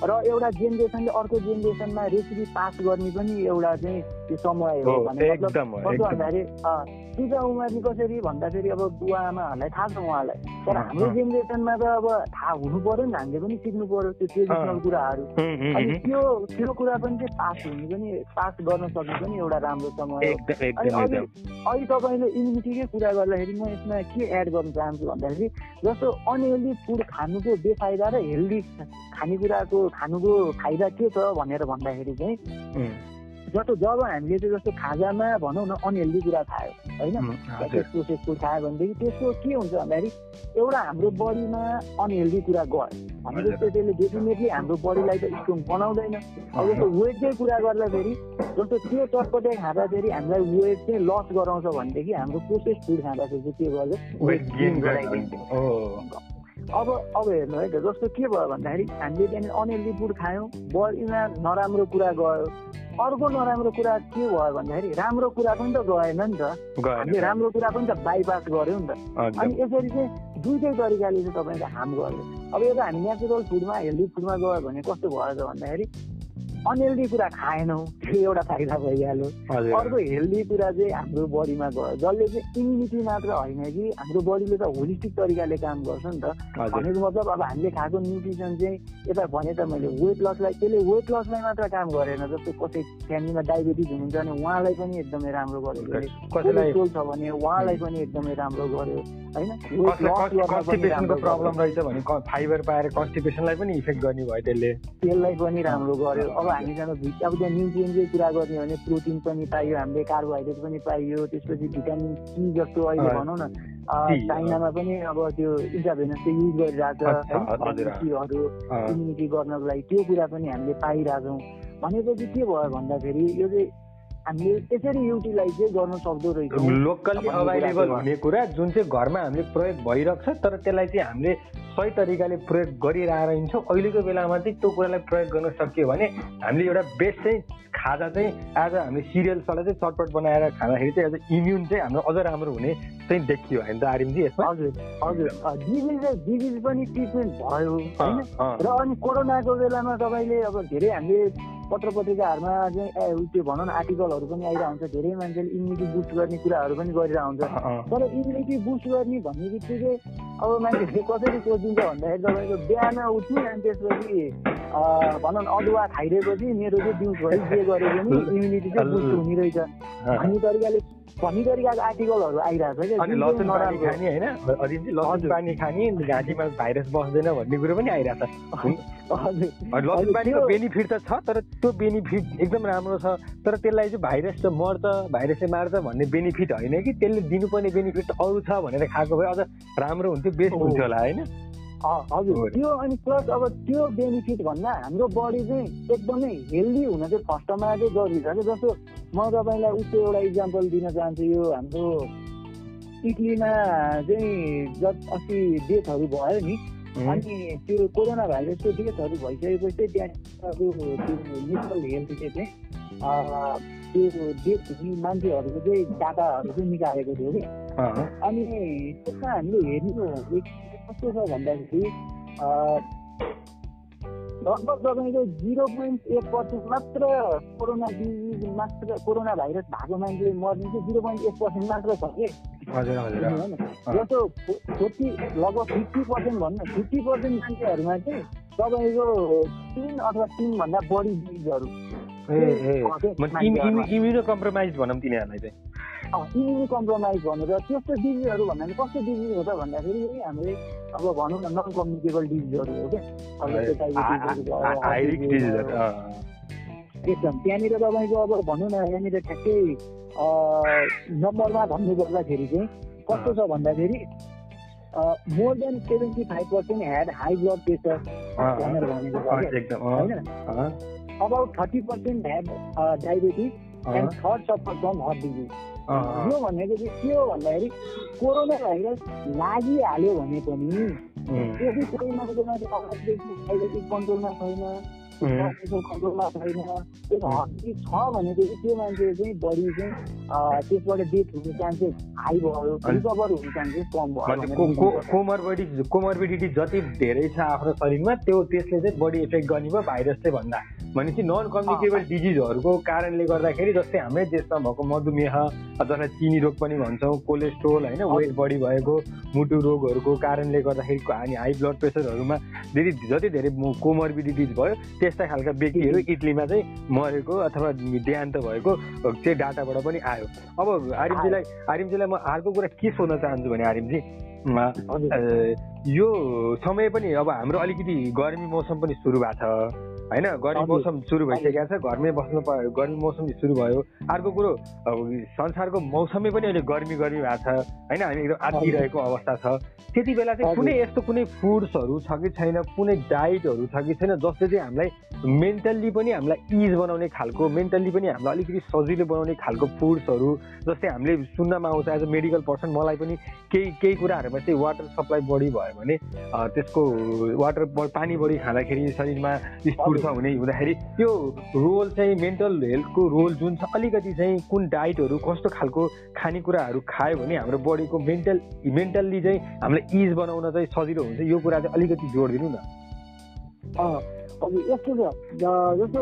[SPEAKER 2] र एउटा जेनेरेसनले अर्को जेनेरेसनमा रेसिपी पास गर्ने पनि एउटा चाहिँ त्यो समय हो भन्दाखेरि टिका उमार्ने कसरी भन्दाखेरि अब बुवा आमाहरूलाई थाहा छ उहाँलाई। तर हाम्रो जेनेरेसनमा त अब थाहा हुनु पऱ्यो नि हामीले पनि सिक्नु पऱ्यो त्यो ट्रेडिसनल कुराहरू। अनि त्यो त्यो कुरा पनि चाहिँ पास हुने पनि पास गर्न सक्ने पनि एउटा राम्रो समय अनि अहिले तपाईँले इम्युनिटीकै कुरा गर्दाखेरि म यसमा के एड गर्न चाहन्छु भन्दाखेरि जस्तो अनहेल्दी फुड खानुको बेफाइदा र हेल्दी खानेकुराको खानुको फाइदा के छ भनेर भन्दाखेरि चाहिँ जस्तो जब हामीले चाहिँ जस्तो खाजामा भनौँ न अनहेल्दी कुरा खायो होइन? प्रोसेस फुड खायो भनेदेखि त्यसको के हुन्छ भन्दाखेरि एउटा हाम्रो बडीमा अनहेल्दी कुरा गयो। भनेपछि त्यसले डेफिनेटली हाम्रो बडीलाई त स्ट्रङ बनाउँदैन। अब जस्तो वेटकै कुरा गर्दाखेरि जस्तो त्यो चटपटे खाँदाखेरि हामीलाई वेट चाहिँ लस गराउँछ भनेदेखि हाम्रो प्रोसेस फुड खाँदाखेरि चाहिँ के गर्छ वेट गेन गराइदिन्छ। अब अब हेर्नु है त जस्तो के भयो भन्दाखेरि हामीले त्यहाँनिर अनहेल्दी फुड खायौँ बडीमा नराम्रो कुरा गयो। अर्को नराम्रो कुरा के भयो भन्दाखेरि राम्रो कुरा पनि त गएन नि त। हामीले राम्रो कुरा पनि त बाइपास गऱ्यौँ नि त। अनि यसरी चाहिँ दुइटै तरिकाले चाहिँ तपाईँको हार्म गर्यो। अब यो त हामी नेचुरल फुडमा हेल्दी फुडमा गयो भने कस्तो भयो त भन्दाखेरि अनहेल्दी कुरा खाएनौँ। त्यो एउटा फाइदा भइहाल्यो। अर्को हेल्दी कुरा चाहिँ हाम्रो बडीमा गयो जसले चाहिँ इम्युनिटी मात्र होइन कि हाम्रो बडीले त होलिस्टिक तरिकाले काम गर्छ नि त। भनेको मतलब अब हामीले खाएको न्युट्रिसन चाहिँ यता भने त मैले वेट लसलाई त्यसले वेट लसलाई मात्र काम गरेन जस्तो कसै फ्यामिलीमा डायबिटिज हुनुहुन्छ भने उहाँलाई पनि एकदमै राम्रो गर्यो कोलेस्ट्रोल छ भने उहाँलाई पनि एकदमै राम्रो गर्यो।
[SPEAKER 1] होइन? प्रब्लम रहेछ भने फाइबर पाएर कन्स्टिपेसनलाई पनि इफेक्ट गर्ने भयो त्यसले।
[SPEAKER 2] त्यसलाई पनि राम्रो गर्यो। अब हामीसँग अब त्यहाँ न्युट्रियन्टकै कुरा गर्ने भने प्रोटिन पनि पाइयो हामीले कार्बोहाइड्रेट पनि पाइयो त्यसपछि भिटामिन सी जस्तो अहिले भनौँ न चाइनामा पनि अब त्यो इन्टाभेनस चाहिँ युज गरिरहेको छ इम्युनिटी गर्नको लागि त्यो कुरा पनि हामीले पाइरहेछौँ। भनेपछि के भयो भन्दाखेरि यो चाहिँ हामीले त्यसरी युटिलाइज चाहिँ गर्न सक्दो रहेछ।
[SPEAKER 1] लोकल्ली अभाइलेबल हुने कुरा जुन चाहिँ घरमा हामीले प्रयोग भइरहेको छ तर त्यसलाई चाहिँ हामीले सही तरिकाले प्रयोग गरिरहेर हिँड्छौँ अहिलेको बेलामा चाहिँ त्यो कुरालाई प्रयोग गर्न सकियो भने हामीले एउटा बेस्ट चाहिँ खाजा चाहिँ आज हामीले सिरियल्सलाई चाहिँ चटपट बनाएर खाँदाखेरि चाहिँ आज इम्युन चाहिँ हाम्रो अझ राम्रो हुने चाहिँ देखियो होइन त आर्यनजी
[SPEAKER 2] यसमा? हजुर हजुर। डिजिज डिजिज पनि ट्रिटमेन्ट भयो होइन? र अनि कोरोनाको बेलामा तपाईँले अब धेरै हामीले पत्र पत्रिकाहरूमा चाहिँ त्यो भनौँ न आर्टिकलहरू पनि आइरहेको हुन्छ धेरै मान्छेले इम्युनिटी बुस्ट गर्ने कुराहरू पनि गरिरहेको हुन्छ तर इम्युनिटी बुस्ट गर्ने भन्ने बित्तिकै अब मान्छेहरूले कसरी सोचिन्छ भन्दाखेरि तपाईँको बिहान उठ्ने अनि त्यसपछि भनौँ न अदुवा खाइदिएपछि मेरो चाहिँ दिउँसभरि जे गरे पनि इम्युनिटी चाहिँ बुस्ट हुने रहेछ। भन्ने तरिकाले भन्ने तरिकाको आर्टिकलहरू आइरहेको छ
[SPEAKER 1] कि लसुन पानी खाने होइन? लसुन पानी खाने घाँटीमा भाइरस बस्दैन भन्ने कुरो पनि आइरहेको छ। लसुन पानीको बेनिफिट त छ तर त्यो बेनिफिट एकदम राम्रो छ। तर त्यसलाई चाहिँ भाइरस त मर्छ भाइरसले मार्छ भन्ने बेनिफिट होइन कि? त्यसले दिनुपर्ने बेनिफिट अरू छ भनेर खाएको भए अझ राम्रो हुन्थ्यो बेस्ट हुन्थ्यो होला होइन?
[SPEAKER 2] हजुर त्यो अनि प्लस अब त्यो बेनिफिट भन्दा हाम्रो बडी चाहिँ एकदमै हेल्दी हुन चाहिँ फर्स्टमा चाहिँ जरुरी छ कि जस्तो म तपाईँलाई उसको एउटा इक्जाम्पल दिन चाहन्छु यो हाम्रो इटलीमा चाहिँ जब अस्ति डेथहरू भयो नि अनि त्यो कोरोना भाइरसको डेथहरू भइसकेपछि त्यहाँ नेसनल हेल्थले चाहिँ त्यो डेथ हुने मान्छेहरूको चाहिँ डाटाहरू चाहिँ निकालेको थियो कि। अनि त्यसमा हामीले हेर्नु कस्तो छ भन्दाखेरि लगभग तपाईँको जिरो पोइन्ट एट पर्सेन्ट मात्र कोरोना डिजिज मात्र कोरोना भाइरस भएको मान्छे मर्ने चाहिँ जिरो पोइन्ट एट पर्सेन्ट मात्र छ कि? जस्तो फोर्टी लगभग फिफ्टी पर्सेन्ट भन्नु फिफ्टी पर्सेन्ट मान्छेहरूमा चाहिँ तपाईँको तिन अथवा तिनभन्दा बढी डिजिजहरू
[SPEAKER 1] कम्प्रोमाइज भनौँ तिनीहरूलाई चाहिँ।
[SPEAKER 2] इम्युनी कम्प्रोमाइज भनेर त्यस्तो डिजिजहरू भन्नाले कस्तो डिजिज हो त भन्दाखेरि हामीले अब भनौँ न नन कम्युनिकेबल डिजिजहरू हो क्या एकदम। त्यहाँनिर तपाईँको अब भनौँ न यहाँनिर ठ्याक्कै नम्बरमा भन्नु पर्दाखेरि चाहिँ कस्तो छ भन्दाखेरि more than seventy five percent had high blood pressure भनेर भनेको होइन? About thirty percent had diabetes and third suffer from heart disease यो भनेको चाहिँ के हो भन्दाखेरि कोरोना भाइरस लागिहाल्यो भने पनि त्यही कोही मान्छे कन्ट्रोलमा छैन। कन्ट्रोलमा छैन त्यो छ चाहिँ त्यो मान्छे चाहिँ बढी चाहिँ त्यसबाट डेथ हुने चान्सेस हाई भयो रिकभर हुने चान्सेस कम भयो
[SPEAKER 1] कोमर्बिडिटी कोमर्बिडिटी जति धेरै छ आफ्नो शरीरमा त्यो त्यसले चाहिँ बडी इफेक्ट गर्ने भयो भाइरसले भन्दा। भनेपछि नन कम्युनिकेबल डिजिजहरूको कारणले गर्दाखेरि जस्तै हाम्रै देशमा भएको मधुमेह जसलाई चिनी रोग पनि भन्छौँ कोलेस्ट्रोल होइन वेट बढी भएको मुटु रोगहरूको कारणले गर्दाखेरि हामी हाई ब्लड प्रेसरहरूमा धेरै जति धेरै कोमर्बिडिटिज भयो त्यस्ता खालका व्यक्तिहरू इटलीमा चाहिँ मरेको अथवा देहान्त भएको त्यो डाटाबाट पनि आयो। अब आरिमजीलाई आरिमजीलाई म अर्को कुरा के सोध्न चाहन्छु भने आरिमजी यो समय पनि अब हाम्रो अलिकति गर्मी मौसम पनि सुरु भएको छ। होइन गर्मी मौसम सुरु भइसकेको छ घरमै बस्नु पर्यो गर्मी मौसम सुरु भयो। अर्को कुरो संसारको मौसमै पनि अहिले गर्मी गर्मी भएको छ होइन हामी एकदम आत्तिरहेको अवस्था छ। त्यति बेला चाहिँ कुनै यस्तो कुनै फुड्सहरू छ कि छैन कुनै डाइटहरू छ कि छैन जसले चाहिँ हामीलाई मेन्टल्ली पनि हामीलाई इज बनाउने खालको मेन्टल्ली पनि हामीलाई अलिकति सजिलो बनाउने खालको फुड्सहरू जस्तै हामीले सुन्नमा आउँछ एज अ मेडिकल पर्सन मलाई पनि केही केही कुराहरूमा चाहिँ वाटर सप्लाई बढी भयो भने त्यसको वाटर पानी बढी खाँदाखेरि शरीरमा छ हुने हुँदाखेरि त्यो रोल चाहिँ मेन्टल हेल्थको रोल जुन छ अलिकति चाहिँ कुन डाइटहरू कस्तो खालको खानेकुराहरू खायो भने हाम्रो बडीको मेन्टल मेन्टल्ली चाहिँ हामीलाई इज बनाउन चाहिँ सजिलो हुन्छ। यो कुरा चाहिँ अलिकति जोड दिनु न
[SPEAKER 2] यस्तो छ जस्तो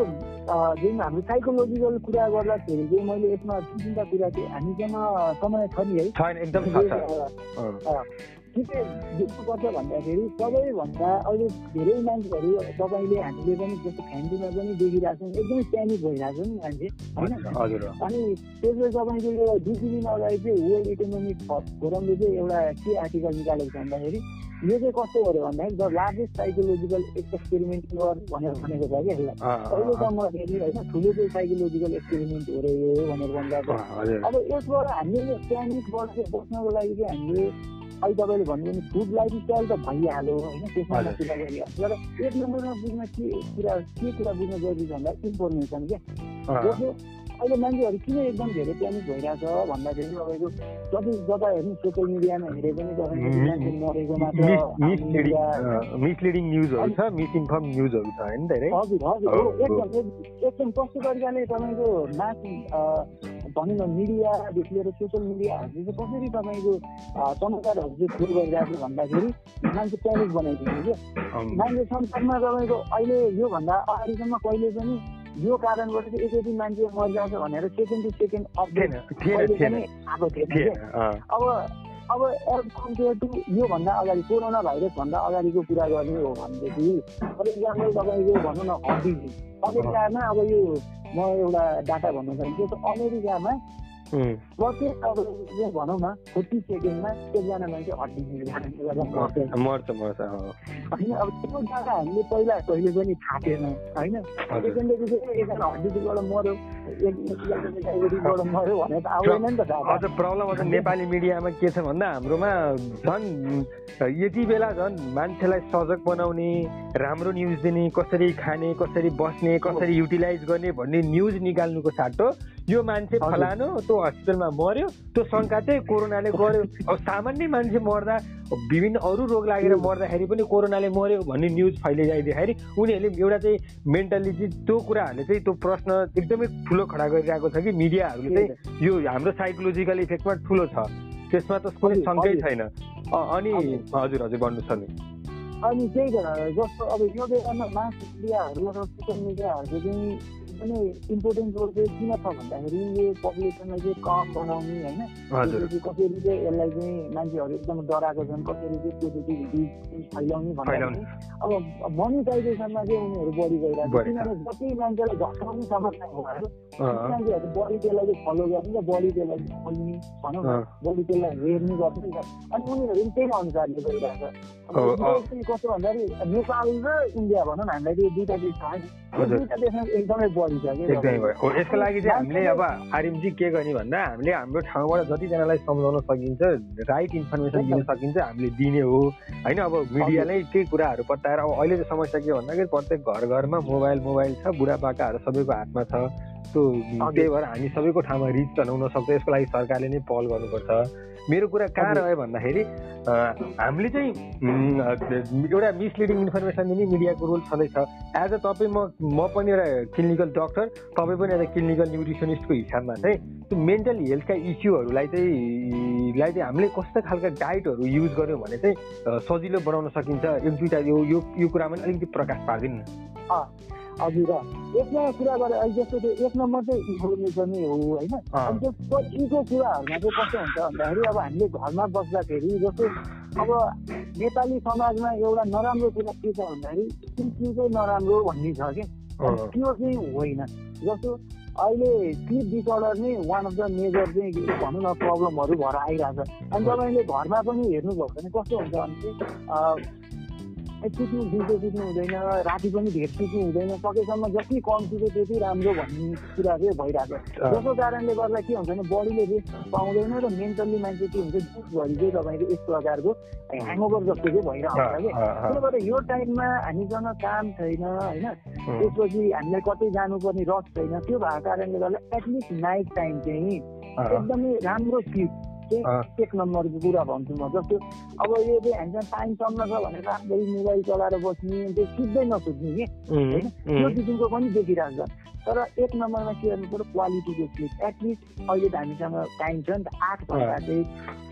[SPEAKER 2] जुन हाम्रो साइकोलोजिकल कुरा गर्दाखेरि चाहिँ मैले यसमा दुई तिनवटा कुरा चाहिँ हामीसँग समय छ नि है।
[SPEAKER 1] छैन एकदम
[SPEAKER 2] के चाहिँ देख्नुपर्छ भन्दाखेरि सबैभन्दा अहिले धेरै मान्छेहरू तपाईँले हामीले पनि जस्तो फ्यामिलीमा पनि देखिरहेको छौँ एकदमै प्यानिक भइरहेको छ नि मान्छे होइन? अनि त्यसले तपाईँको यो दुई तिन दिन अगाडि चाहिँ वर्ल्ड इकोनोमिक फोरमले चाहिँ एउटा के आर्टिकल निकालेको छ भन्दाखेरि यो चाहिँ कस्तो गर्यो भन्दाखेरि द लार्जेस्ट साइकोलोजिकल एक्सपेरिमेन्ट भनेर भनेको छ कि यसलाई। अहिलेसम्म फेरि होइन ठुलो चाहिँ साइकोलोजिकल एक्सपेरिमेन्ट हो रह्यो भनेर भनिरहेको अब यसबाट हामीले प्यानिकबाट चाहिँ बस्नको लागि चाहिँ हामीले अहिले तपाईँले भन्नुभयो भने फुड लाइफस्टाइल त भइहाल्यो होइन? त्यसमा कुरा गरिहाल्छ तर एक नम्बरमा बुझ्न के कुरा के कुरा बुझ्न जरुरी छ भन्दा इन्फर्मेसन क्या? अहिले मान्छेहरू किन एकदम धेरै प्यानिक भइरहेछ भन्दाखेरि तपाईँको जति जता हेर्नु सोसियल मिडियामा हेरे पनि मान्छे मरेको
[SPEAKER 1] मात्र मिसलिडिङ न्युजहरू छ मिसइन्फर्म न्युजहरू छ होइन धेरै?
[SPEAKER 2] हजुर हजुर। एकदम एकदम कस्तो तरिकाले तपाईँको मास भनौँ न मिडियादेखि लिएर सोसियल मिडियाहरूले चाहिँ कसरी तपाईँको समाचारहरू चाहिँ फुल गरिरहेको भन्दाखेरि मान्छे प्यानिक बनाइदिनु क्या मान्छे संसारमा तपाईँको अहिले योभन्दा अगाडिसम्म कहिले पनि यो कारणबाट चाहिँ एक दिन मान्छे मरिरहेको भनेर सेकेन्ड टु सेकेन्ड अपडेट आएको थिएन अब अब एज कम्पेयर टु योभन्दा अगाडि कोरोना भाइरसभन्दा अगाडिको कुरा गर्ने हो भनेदेखि फर इक्जाम्पल तपाईँको भनौँ न हड्डी अमेरिकामा अब यो म एउटा डाटा भन्न चाहन्छु अमेरिकामा प्रत्येक तपाईँले भनौँ न फोर्टी सेकेन्डमा एकजना मान्छे हड्डी
[SPEAKER 1] मर्छ। मर्छ
[SPEAKER 2] होइन अब त्यो डाटा हामीले पहिला कहिले पनि थिएन होइन? सेकेन्डदेखि चाहिँ एकजना हड्डीबाट मऱ्यो एकबाट मऱ्यो भनेर त आउँदैन नि त
[SPEAKER 1] अझ प्रब्लम अझ नेपाली मिडियामा के छ भन्दा हाम्रोमा झन् यति बेला झन् मान्छेलाई सजग बनाउने राम्रो न्युज दिने कसरी खाने कसरी बस्ने कसरी युटिलाइज गर्ने भन्ने न्युज निकाल्नुको साटो यो मान्छे फलानु त्यो हस्पिटलमा मर्यो त्यो शङ्का चाहिँ कोरोनाले गर्यो। अब सामान्य मान्छे मर्दा विभिन्न अरू रोग लागेर मर्दाखेरि पनि कोरोनाले मर्यो भन्ने न्युज फैलिजाइदिएखेरि उनीहरूले एउटा चाहिँ मेन्टल्ली चाहिँ त्यो कुराहरूले चाहिँ त्यो प्रश्न एकदमै ठुलो खडा गरिरहेको छ कि मिडियाहरूले चाहिँ यो हाम्रो साइकोलोजिकल इफेक्टमा ठुलो छ। त्यसमा त कुनै शङ्कै छैन। अनि हजुर। हजुर भन्नुहोस्
[SPEAKER 2] नि अनि त्यही त जस्तो अब यो बेलामा मास मिडियाहरू र सोसियल मिडियाहरूको चाहिँ पनि इम्पोर्टेन्ट रोल चाहिँ किन छ भन्दाखेरि यो पपुलेसनलाई चाहिँ कम बनाउने होइन। कसरी चाहिँ यसलाई चाहिँ मान्छेहरू एकदम डराएको छन् कसरी चाहिँ पोजिटिभिटी फैलाउने भन्दाखेरि अब मोनिटाइजेसनमा चाहिँ उनीहरू बढी गइरहेको छ किनभने जति मान्छेलाई झस्काउने समस्या भयो मान्छेहरू बढी त्यसलाई चाहिँ फलो गर्ने र बढी त्यसलाई खोल्ने भनौँ न बढी त्यसलाई हेर्ने गर्छ नि अनि उनीहरू पनि त्यही अनुसारले गइरहेको छ कस्तो भन्दाखेरि नेपाल र इन्डिया भनौँ न हामीलाई त्यो दुइटा देश छ दुइटा देशमा एकदमै बढी
[SPEAKER 1] एकदमै भयो यसको लागि चाहिँ हामीले अब आरएमजी के गर्ने भन्दा हामीले हाम्रो ठाउँबाट जतिजनालाई सम्झाउन सकिन्छ राइट इन्फर्मेसन दिन सकिन्छ हामीले दिने हो। होइन अब मिडियाले केही कुराहरू पत्ताएर अब अहिले चाहिँ समस्या के भन्दाखेरि प्रत्येक घर घरमा मोबाइल मोबाइल छ बुढापाकाहरू सबैको हातमा छ। त्यो त्यही भएर हामी सबैको ठाउँमा रिच त सक्छ। यसको लागि सरकारले नै पहल गर्नुपर्छ। मेरो कुरा कहाँ रह्यो भन्दाखेरि हामीले चाहिँ एउटा मिसलिडिङ इन्फर्मेसन दिने मिडियाको रोल छँदैछ। एज अ तपाईँ म म पनि एउटा क्लिनिकल डक्टर तपाईँ पनि एउटा क्लिनिकल न्युट्रिसनिस्टको हिसाबमा चाहिँ त्यो मेन्टल हेल्थका इस्युहरूलाई चाहिँ लाई चाहिँ हामीले कस्तो खालका डाइटहरू युज गऱ्यौँ भने चाहिँ सजिलो बनाउन सकिन्छ। एक दुईवटा यो यो कुरामा अलिकति प्रकाश पारिदिनु। न
[SPEAKER 2] हजुर यसमा कुरा गरेर अहिले जस्तो त्यो एक नम्बर चाहिँ इन्फर्मेसनै हो होइन? अनि त्यो पछिको कुराहरूमा चाहिँ कस्तो हुन्छ भन्दाखेरि अब हामीले घरमा बस्दाखेरि जस्तो अब नेपाली समाजमा एउटा नराम्रो कुरा के छ भन्दाखेरि चाहिँ नराम्रो भन्ने छ कि? त्यो चाहिँ होइन। जस्तो अहिले स्लिप डिसअर्डर नै वान अफ द मेजर चाहिँ भनौँ न प्रब्लमहरू भएर आइरहेछ अनि तपाईँले घरमा पनि हेर्नुभयो भने कस्तो हुन्छ भने चाहिँ सुत्नु दिउँसो सुत्नु हुँदैन राति पनि धेर सुत्नु हुँदैन सकेसम्म जति कम सुत्यो त्यति राम्रो भन्ने कुरा चाहिँ भइरहेको छ। जसको कारणले गर्दा के हुन्छ भने बडीले रेस्ट पाउँदैन र मेन्टल्ली मान्छे के हुन्छ दिउँभरि चाहिँ तपाईँको यस प्रकारको ह्याङओभर जस्तो चाहिँ भइरहेको छ कि। त्यही भएर यो टाइममा हामीसँग काम छैन होइन? त्यसपछि हामीलाई कतै जानुपर्ने रस छैन। त्यो भएको कारणले गर्दा एटलिस्ट नाइट टाइम चाहिँ एकदमै राम्रो स्लिप एक नम्बरको कुरा भन्छु म जस्तो अब यो चाहिँ हामीसँग टाइम सम्म छ भनेर रातभरि मोबाइल चलाएर बस्ने त्यो सुत्दै नसुत्ने कि होइन? त्यो किसिमको पनि देखिरहेको छ। तर एक नम्बरमा के गर्नु पऱ्यो क्वालिटीको स्लिप एटलिस्ट अहिले त हामीसँग टाइम छ नि त आठ घन्टा चाहिँ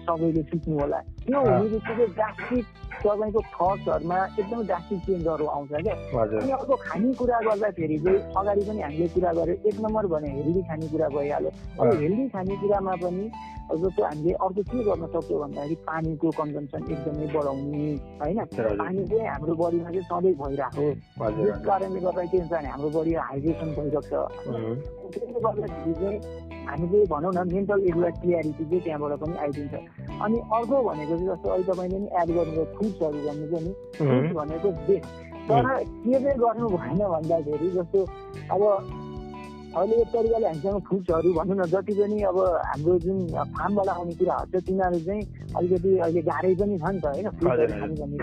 [SPEAKER 2] सबैले सिक्नु होला। त्यो हुने बित्तिकै ड्रास्टिक तपाईँको थट्सहरूमा एकदमै ड्रास्टिक चेन्जहरू आउँछ क्या। अनि अर्को खानेकुरा गर्दाखेरि चाहिँ अगाडि पनि हामीले कुरा गऱ्यो एक नम्बर भने हेल्दी खानेकुरा भइहाल्यो। अब हेल्दी खानेकुरामा पनि जस्तो हामीले अर्को के गर्न सक्छौँ भन्दाखेरि पानीको कन्जम्सन एकदमै बढाउने होइन? पानी चाहिँ हाम्रो बडीमा चाहिँ सधैँ भइरहेको त्यस कारणले गर्दा के हुन्छ भने हाम्रो बडी हाइड्रेसन भइरहेको त्यसले गर्दाखेरि चाहिँ हामीले भनौँ न मेन्टल एउटा क्लियरिटी चाहिँ त्यहाँबाट पनि आइदिन्छ। अनि अर्को भनेको चाहिँ जस्तो अहिले तपाईँले नि एड गर्नुभयो फ्रुट्सहरू भन्नुभयो नि फ्रुट्स भनेको बेस्ट तर के चाहिँ गर्नु भएन भन्दाखेरि जस्तो अब अहिले एक तरिकाले हामीसँग फ्रुट्सहरू भनौँ न जति पनि अब हाम्रो जुन फार्मबाट आउने कुराहरू छ तिनीहरू चाहिँ अलिकति अहिले गाह्रै पनि छ नि त होइन? फ्रुट्सहरू खानु भन्ने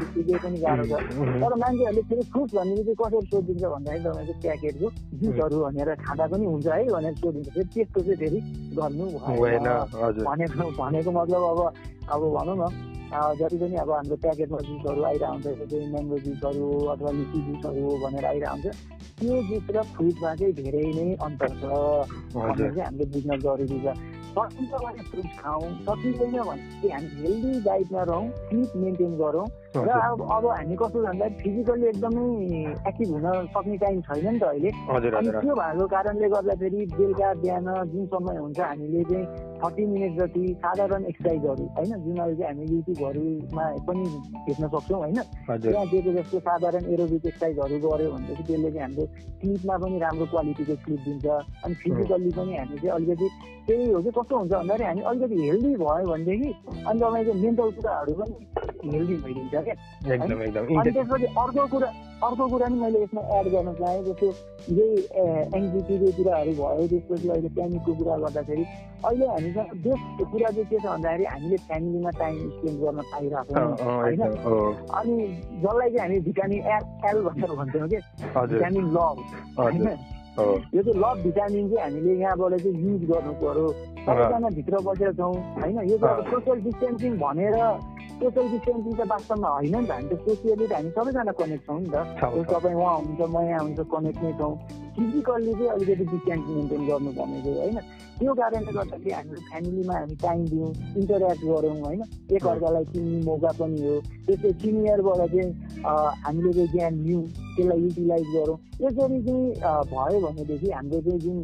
[SPEAKER 2] पनि गाह्रो छ। तर मान्छेहरूले फेरि फ्रुट्स भन्ने बित्तिकै कसरी सोधिदिन्छ भन्दाखेरि तपाईँको प्याकेटको जुसहरू भनेर खाँदा पनि हुन्छ है भनेर सोधिन्छ। फेरि त्यस्तो चाहिँ फेरि गर्नु भनेको भनेको मतलब अब अब भनौँ न जति पनि अब हाम्रो प्याकेटमा जुसहरू आइरहन्छ हुन्छ म्याङ्गो जुसहरू अथवा लिची जुसहरू भनेर आइरहन्छ त्यो जुस र फ्रुटमा चाहिँ धेरै नै अन्तर छ भन्ने चाहिँ हामीले बुझ्न जरुरी छ। सकिन्छ भने फ्रुट खाउँ सकिँदैन भने चाहिँ हामी हेल्दी डाइटमा रहौँ स्लिप मेन्टेन गरौँ र अब अब हामी कस्तो भन्दा फिजिकल्ली एकदमै एक्टिभ हुन सक्ने टाइम छैन नि त अहिले। अनि त्यो भएको कारणले गर्दाखेरि बेलुका बिहान जुन समय हुन्छ हामीले चाहिँ थर्टी मिनट जति साधारण एक्सर्साइजहरू होइन जुन अहिले चाहिँ हामी युट्युबहरूमा पनि भेट्न सक्छौँ होइन। त्यहाँ दिएको जस्तो साधारण एरोबिक एक्सर्साइजहरू गऱ्यो भनेदेखि त्यसले चाहिँ हाम्रो स्लिपमा पनि राम्रो क्वालिटीको स्लिप दिन्छ। अनि फिजिकल्ली पनि हामी चाहिँ अलिकति त्यही हो कि कस्तो हुन्छ भन्दाखेरि हामी अलिकति हेल्दी भयो भनेदेखि अनि तपाईँको मेन्टल कुराहरू पनि हेल्दी भइदिन्छ। क्या? अनि त्यसपछि अर्को कुरा अर्को कुरा नि मैले यसमा एड गर्न चाहेँ जस्तो यही एङ्जाइटीको कुराहरू भयो त्यसपछि अहिले प्यानिकको कुरा गर्दाखेरि अहिले हामीसँग बेस्ट कुरा चाहिँ के छ भन्दाखेरि हामीले फ्यामिलीमा टाइम स्पेन्ड गर्न पाइरहेको होइन? अनि जसलाई चाहिँ हामी भिटामिन एल एल भनेर भन्छौँ कि भिटामिन लभ होइन? यो चाहिँ लभ भिटामिन चाहिँ हामीले यहाँबाट चाहिँ युज गर्नु पर्यो। सबैजना भित्र बसेर छौँ होइन? यो चाहिँ सोसियल डिस्टेन्सिङ भनेर सोसियल डिस्टेन्सिङ त वास्तवमा होइन नि त? हामी त सोसियली त हामी सबैजना कनेक्ट छौँ नि त। तपाईँ उहाँ हुनुहुन्छ म यहाँ हुन्छ कनेक्ट नै छौँ। फिजिकल्ली चाहिँ अलिकति डिस्टेन्स मेन्टेन गर्नु भनेको होइन? त्यो कारणले गर्दाखेरि हाम्रो फ्यामिलीमा हामी टाइम दिउँ इन्टरेक्ट गरौँ होइन? एकअर्कालाई चिन्ने मौका पनि हो। त्यस्तै सिनियरबाट चाहिँ हामीले चाहिँ ज्ञान लिउँ त्यसलाई युटिलाइज गरौँ यसरी चाहिँ भयो भनेदेखि हाम्रो चाहिँ जुन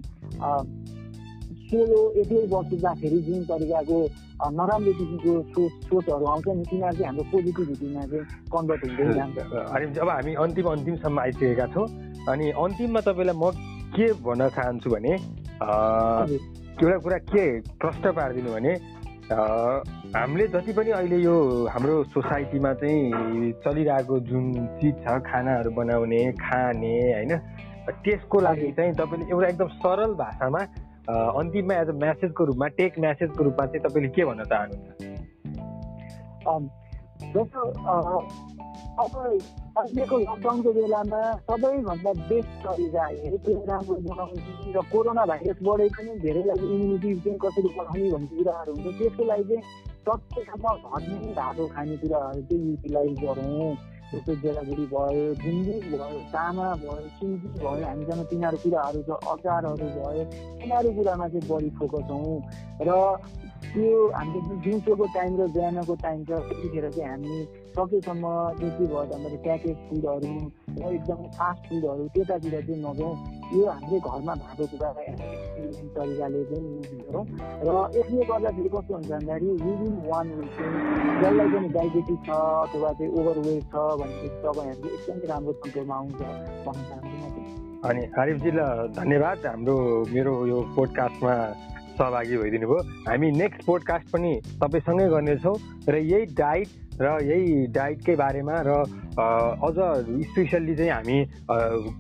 [SPEAKER 2] सोलो एक्लै बस्दाखेरि जुन तरिकाको नराम्रो किसिमको सोच सोचहरू आउँछ नि तिनीहरू चाहिँ हाम्रो पोजिटिभिटीमा चाहिँ कन्भर्ट हुँदै जान्छ
[SPEAKER 1] अनि जब हामी अन्तिम अन्तिमसम्म आइसकेका छौँ अनि अन्तिममा तपाईँलाई म के भन्न चाहन्छु भने एउटा कुरा के प्रश्न पारिदिनु भने हामीले जति पनि अहिले यो हाम्रो सोसाइटीमा चाहिँ चलिरहेको जुन चिज छ खानाहरू बनाउने खाने होइन त्यसको लागि चाहिँ तपाईँले एउटा एकदम सरल भाषामा अन्तिममा एज अ म्यासेजको रूपमा टेक म्यासेजको रूपमा चाहिँ तपाईँले के भन्न चाहनुहुन्छ?
[SPEAKER 2] जस्तो अब अहिलेको लकडाउनको बेलामा सबैभन्दा बेस्ट तरिका हेरेको राम्रो बनाउने र कोरोना भाइरसबाटै पनि धेरैलाई इम्युनिटी चाहिँ कसरी बढाउने भन्ने कुराहरू हुन्छ त्यसको लागि चाहिँ सकेसम्म घरमै भएको खानेकुराहरू चाहिँ युटिलाइज गरौँ। जस्तो जेलाबुडी भयो गुन्द्रुक भयो तामा भयो सिन्की भयो हामीसँग तिनीहरू कुराहरू छ अचारहरू भयो तिनीहरू कुरामा चाहिँ बढी फोकस हौँ। र त्यो हाम्रो जुन दिउँसोको टाइम र बिहानको टाइम छ त्यतिखेर चाहिँ हामी सकेसम्म त्यो के भयो भन्दाखेरि प्याकेज फुडहरू र एकदमै फास्ट फुडहरू त्यतातिर चाहिँ नजाउँ यो हामीले घरमा भएको कुरालाई तरिकाले चाहिँ गरौँ र यसले गर्दाखेरि कस्तो हुन्छ भन्दाखेरि विदिन वान विक जसलाई पनि डायबेटिस छ अथवा चाहिँ ओभरवेट छ भनेपछि तपाईँहरूले एकदमै राम्रो कन्ट्रोलमा आउँछ भन्न चाहन्छु
[SPEAKER 1] अनि आरिफजीलाई धन्यवाद हाम्रो मेरो यो पोडकास्टमा सहभागी भइदिनु भयो। हामी नेक्स्ट पोडकास्ट पनि तपाईँसँगै गर्नेछौँ र यही डाइट र यही डाइटकै बारेमा र अझ स्पेसल्ली चाहिँ हामी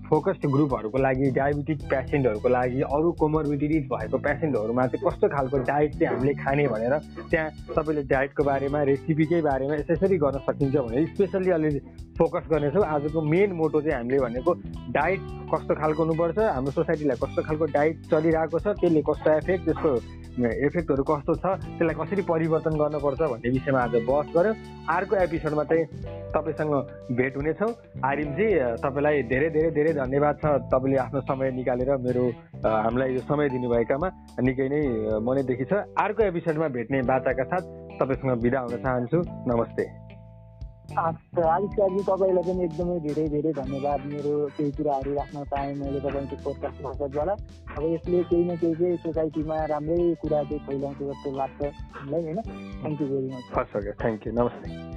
[SPEAKER 1] फोकस्ड ग्रुपहरूको लागि डायबिटिक पेसेन्टहरूको लागि अरू कोमोर्बिडिटिज भएको पेसेन्टहरूमा चाहिँ कस्तो खालको डाइट चाहिँ हामीले खाने भनेर त्यहाँ तपाईँले डाइटको बारेमा रेसिपीकै बारेमा यसरी गर्न सकिन्छ भनेर स्पेसल्ली अलि फोकस गर्नेछौँ। आजको मेन मोटो चाहिँ हामीले भनेको डाइट कस्तो खालको हुनुपर्छ हाम्रो सोसाइटीलाई कस्तो खालको डाइट चलिरहेको छ त्यसले कस्तो एफेक्ट त्यसको इफेक्टहरू कस्तो छ त्यसलाई कसरी परिवर्तन गर्नुपर्छ भन्ने विषयमा आज बहस गऱ्यौँ। अर्को एपिसोडमा चाहिँ तपाईँसँग भेट हुनेछौँ। आरिमजी तपाईँलाई धेरै धेरै धेरै धन्यवाद छ तपाईँले आफ्नो समय निकालेर मेरो हामीलाई यो समय दिनुभएकामा। निकै नै मनैदेखि छ। अर्को एपिसोडमा भेट्ने बाचाका साथ तपाईँसँग बिदा हुन चाहन्छु। नमस्ते।
[SPEAKER 2] आविष्कारजी तपाईँलाई पनि एकदमै धेरै धेरै धन्यवाद मेरो केही कुराहरू राख्न पाएँ मैले तपाईँको पोडकास्ट मार्फतबाट। अब यसले केही न केही चाहिँ सोसाइटीमा राम्रै कुरा चाहिँ फैलाउँछ जस्तो लाग्छ हामीलाई होइन? थ्याङ्क यू भेरी मच
[SPEAKER 1] हस् थ्याङ्क यू नमस्ते।